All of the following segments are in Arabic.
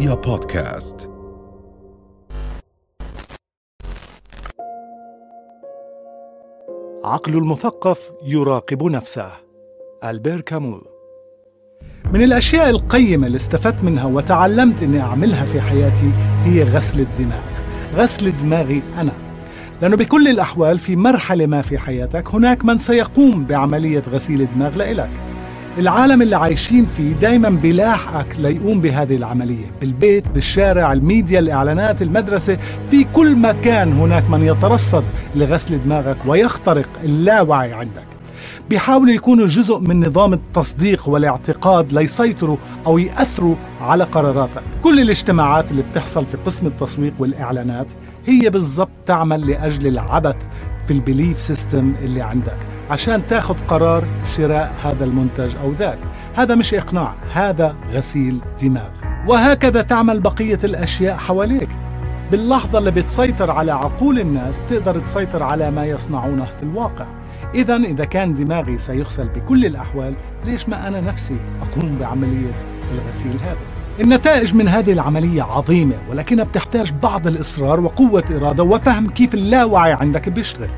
رؤيا بودكاست. عقل المثقف يراقب نفسه. ألبير كامو. من الأشياء القيمة اللي استفدت منها وتعلمت أني أعملها في حياتي هي غسل الدماغ. غسل دماغي أنا. لأنه بكل الأحوال في مرحلة ما في حياتك هناك من سيقوم بعملية غسيل دماغ لإلك. العالم اللي عايشين فيه دايما بيلاحقك ليقوم بهذه العملية. بالبيت بالشارع الميديا الإعلانات المدرسة. في كل مكان هناك من يترصد لغسل دماغك ويخترق اللاوعي عندك. بيحاولوا يكونوا جزء من نظام التصديق والاعتقاد ليسيطروا أو يأثروا على قراراتك. كل الاجتماعات اللي بتحصل في قسم التسويق والإعلانات هي بالضبط تعمل لأجل العبث في ال belief system اللي عندك. عشان تاخذ قرار شراء هذا المنتج أو ذاك. هذا مش إقناع هذا غسيل دماغ. وهكذا تعمل بقية الأشياء حواليك. باللحظة اللي بتسيطر على عقول الناس تقدر تسيطر على ما يصنعونه في الواقع. إذا إذا كان دماغي سيغسل بكل الأحوال ليش ما أنا نفسي أقوم بعملية الغسيل هذا؟ النتائج من هذه العملية عظيمة ولكنها بتحتاج بعض الإصرار وقوة إرادة وفهم كيف اللاوعي عندك بيشتغل.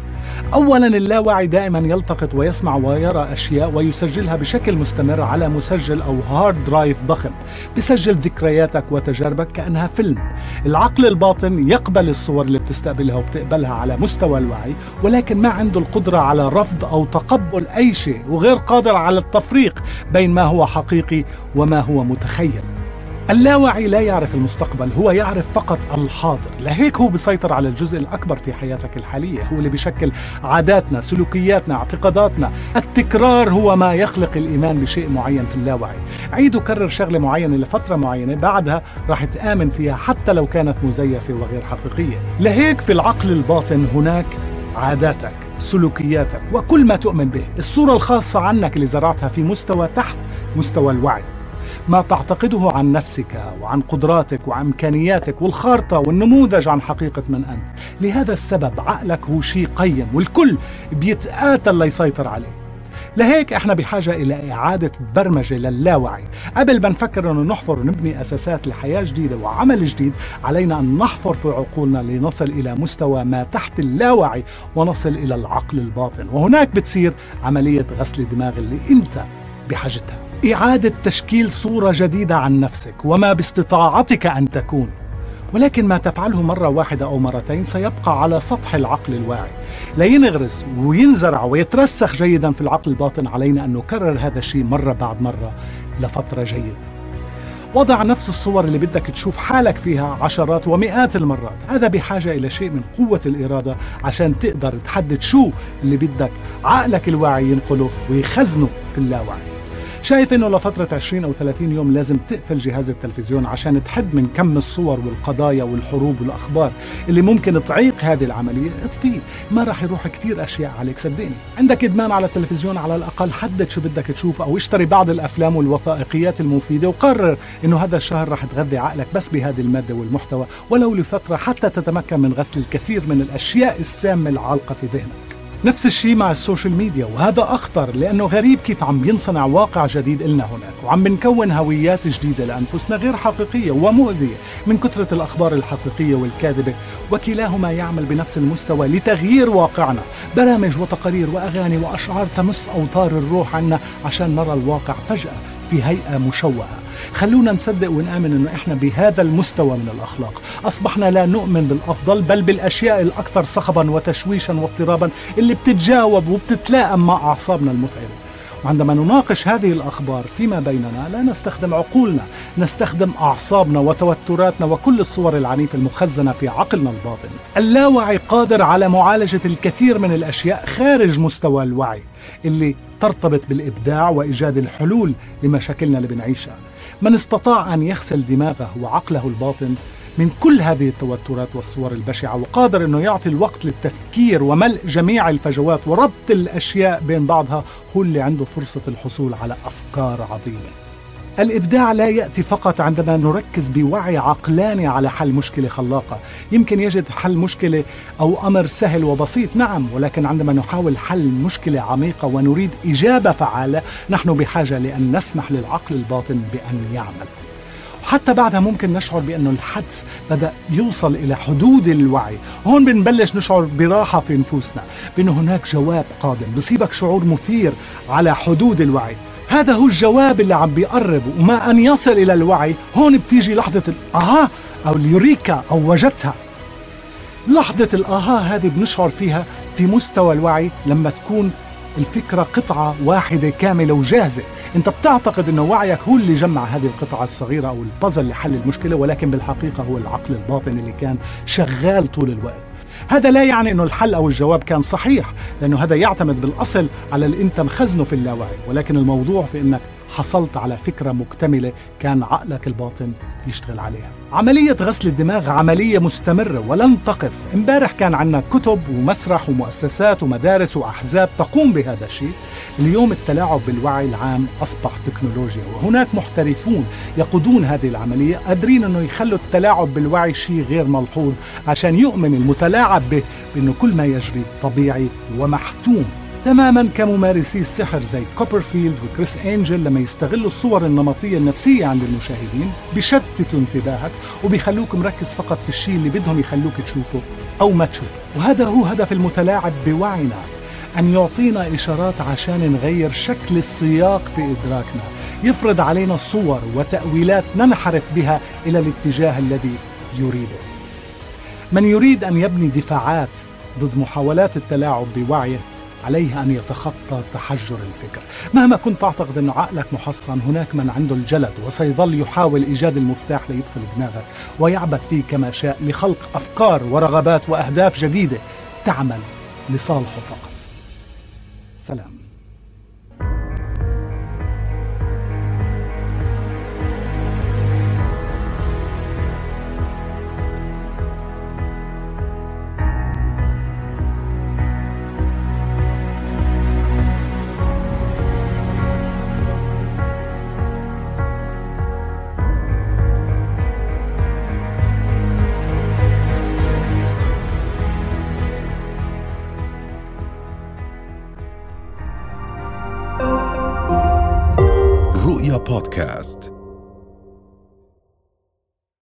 اولا اللاوعي دائما يلتقط ويسمع ويرى أشياء ويسجلها بشكل مستمر على مسجل أو hard drive ضخم بسجل ذكرياتك وتجاربك كأنها فيلم. العقل الباطن يقبل الصور اللي بتستقبلها وبتقبلها على مستوى الوعي ولكن ما عنده القدرة على رفض أو تقبل أي شيء وغير قادر على التفريق بين ما هو حقيقي وما هو متخيل. اللاوعي لا يعرف المستقبل هو يعرف فقط الحاضر. لهيك هو بيسيطر على الجزء الأكبر في حياتك الحالية. هو اللي بيشكل عاداتنا سلوكياتنا اعتقاداتنا. التكرار هو ما يخلق الإيمان بشيء معين في اللاوعي. عيد وكرر شغلة معينة لفترة معينة بعدها راح تآمن فيها حتى لو كانت مزيفة وغير حقيقية. لهيك في العقل الباطن هناك عاداتك سلوكياتك وكل ما تؤمن به. الصورة الخاصة عنك اللي زرعتها في مستوى تحت مستوى الوعي. ما تعتقده عن نفسك وعن قدراتك وعن إمكانياتك والخارطة والنموذج عن حقيقة من أنت، لهذا السبب عقلك هو شيء قيم والكل بيتقاتل ليسيطر عليه. لهيك إحنا بحاجة إلى إعادة برمجة للاوعي. قبل ما نفكر أنه نحفر ونبني أساسات لحياة جديدة وعمل جديد علينا أن نحفر في عقولنا لنصل إلى مستوى ما تحت اللاوعي ونصل إلى العقل الباطن. وهناك بتصير عملية غسل الدماغ اللي أنت بحاجتها. إعادة تشكيل صورة جديدة عن نفسك وما باستطاعتك أن تكون. ولكن ما تفعله مرة واحدة أو مرتين سيبقى على سطح العقل الواعي. لينغرس وينزرع ويترسخ جيدا في العقل الباطن علينا أن نكرر هذا الشيء مرة بعد مرة لفترة جيدة. وضع نفس الصور اللي بدك تشوف حالك فيها عشرات ومئات المرات. هذا بحاجة إلى شيء من قوة الإرادة عشان تقدر تحدد شو اللي بدك عقلك الواعي ينقله ويخزنه في اللاوعي. شايف إنه لفترة 20 أو 30 يوم لازم تقفل جهاز التلفزيون عشان تحد من كم الصور والقضايا والحروب والأخبار اللي ممكن تعيق هذه العملية. اطفيه ما راح يروح كتير أشياء عليك صدقني. عندك إدمان على التلفزيون على الأقل حدد شو بدك تشوف أو اشتري بعض الأفلام والوثائقيات المفيدة وقرر إنه هذا الشهر راح تغذي عقلك بس بهذه المادة والمحتوى ولو لفترة حتى تتمكن من غسل الكثير من الأشياء السامة العالقة في ذهنك. نفس الشيء مع ال social media وهذا أخطر لأنه غريب كيف عم بينصنع واقع جديد إلنا هناك وعم بنكون هويات جديدة لأنفسنا غير حقيقية ومؤذية من كثرة الأخبار الحقيقية والكاذبة وكلاهما يعمل بنفس المستوى لتغيير واقعنا برامج وتقارير وأغاني وأشعار تمس أوتار الروح عنا عشان نرى الواقع فجأة في هيئة مشوهة. خلونا نصدق ونآمن أنه إحنا بهذا المستوى من الأخلاق. أصبحنا لا نؤمن بالأفضل بل بالأشياء الأكثر صخبا وتشويشا واضطرابا اللي بتتجاوب وبتتلائم مع أعصابنا المتعبة. وعندما نناقش هذه الأخبار فيما بيننا لا نستخدم عقولنا نستخدم أعصابنا وتوتراتنا وكل الصور العنيفة المخزنة في عقلنا الباطن. اللاوعي قادر على معالجة الكثير من الأشياء خارج مستوى الوعي اللي ترتبط بالإبداع وإيجاد الحلول لمشاكلنا اللي بنعيشها. من استطاع أن يغسل دماغه وعقله الباطن من كل هذه التوترات والصور البشعة وقادر أنه يعطي الوقت للتفكير وملء جميع الفجوات وربط الأشياء بين بعضها هو اللي عنده فرصة الحصول على أفكار عظيمة. الإبداع لا يأتي فقط عندما نركز بوعي عقلاني على حل مشكلة خلاقة. يمكن يجد حل مشكلة أو أمر سهل وبسيط نعم ولكن عندما نحاول حل مشكلة عميقة ونريد إجابة فعالة نحن بحاجة لأن نسمح للعقل الباطن بأن يعمل. وحتى بعدها ممكن نشعر بأنه الحدس بدأ يوصل إلى حدود الوعي. هون بنبلش نشعر براحة في نفوسنا بأنه هناك جواب قادم. بصيبك شعور مثير على حدود الوعي. هذا هو الجواب اللي عم بيقرب وما أن يصل إلى الوعي هون بتيجي لحظة الآها أو اليوريكا أو وجدتها. لحظة الآها هذه بنشعر فيها في مستوى الوعي لما تكون الفكرة قطعة واحدة كاملة وجاهزة. أنت بتعتقد إنه وعيك هو اللي جمع هذه القطعة الصغيرة أو البازل لحل المشكلة ولكن بالحقيقة هو العقل الباطن اللي كان شغال طول الوقت. هذا لا يعني إنه الحل أو الجواب كان صحيح لأنه هذا يعتمد بالأصل على اللي أنت مخزنه في اللاوعي. ولكن الموضوع في إنك حصلت على فكرة مكتملة كان عقلك الباطن يشتغل عليها. عملية غسل الدماغ عملية مستمرة ولن تقف. امبارح كان عندنا كتب ومسرح ومؤسسات ومدارس وأحزاب تقوم بهذا الشيء. اليوم التلاعب بالوعي العام أصبح تكنولوجيا وهناك محترفون يقودون هذه العملية قادرين أنه يخلوا التلاعب بالوعي شيء غير ملحوظ عشان يؤمن المتلاعب به بأنه كل ما يجري طبيعي ومحتوم. تماما كممارسي السحر زي كوبرفيلد وكريس إنجل لما يستغلوا الصور النمطية النفسية عند المشاهدين بيشتتوا انتباهك وبيخلوك مركز فقط في الشيء اللي بدهم يخلوك تشوفه أو ما تشوفه. وهذا هو هدف المتلاعب بوعينا أن يعطينا إشارات عشان نغير شكل السياق في إدراكنا يفرض علينا صور وتأويلات ننحرف بها إلى الاتجاه الذي يريده. من يريد أن يبني دفاعات ضد محاولات التلاعب بوعيه عليه أن يتخطى تحجر الفكر. مهما كنت تعتقد أن عقلك محصن هناك من عنده الجلد وسيظل يحاول إيجاد المفتاح ليدخل دماغك ويعبث فيه كما شاء لخلق أفكار ورغبات وأهداف جديدة تعمل لصالحه فقط. سلام. بودكاست.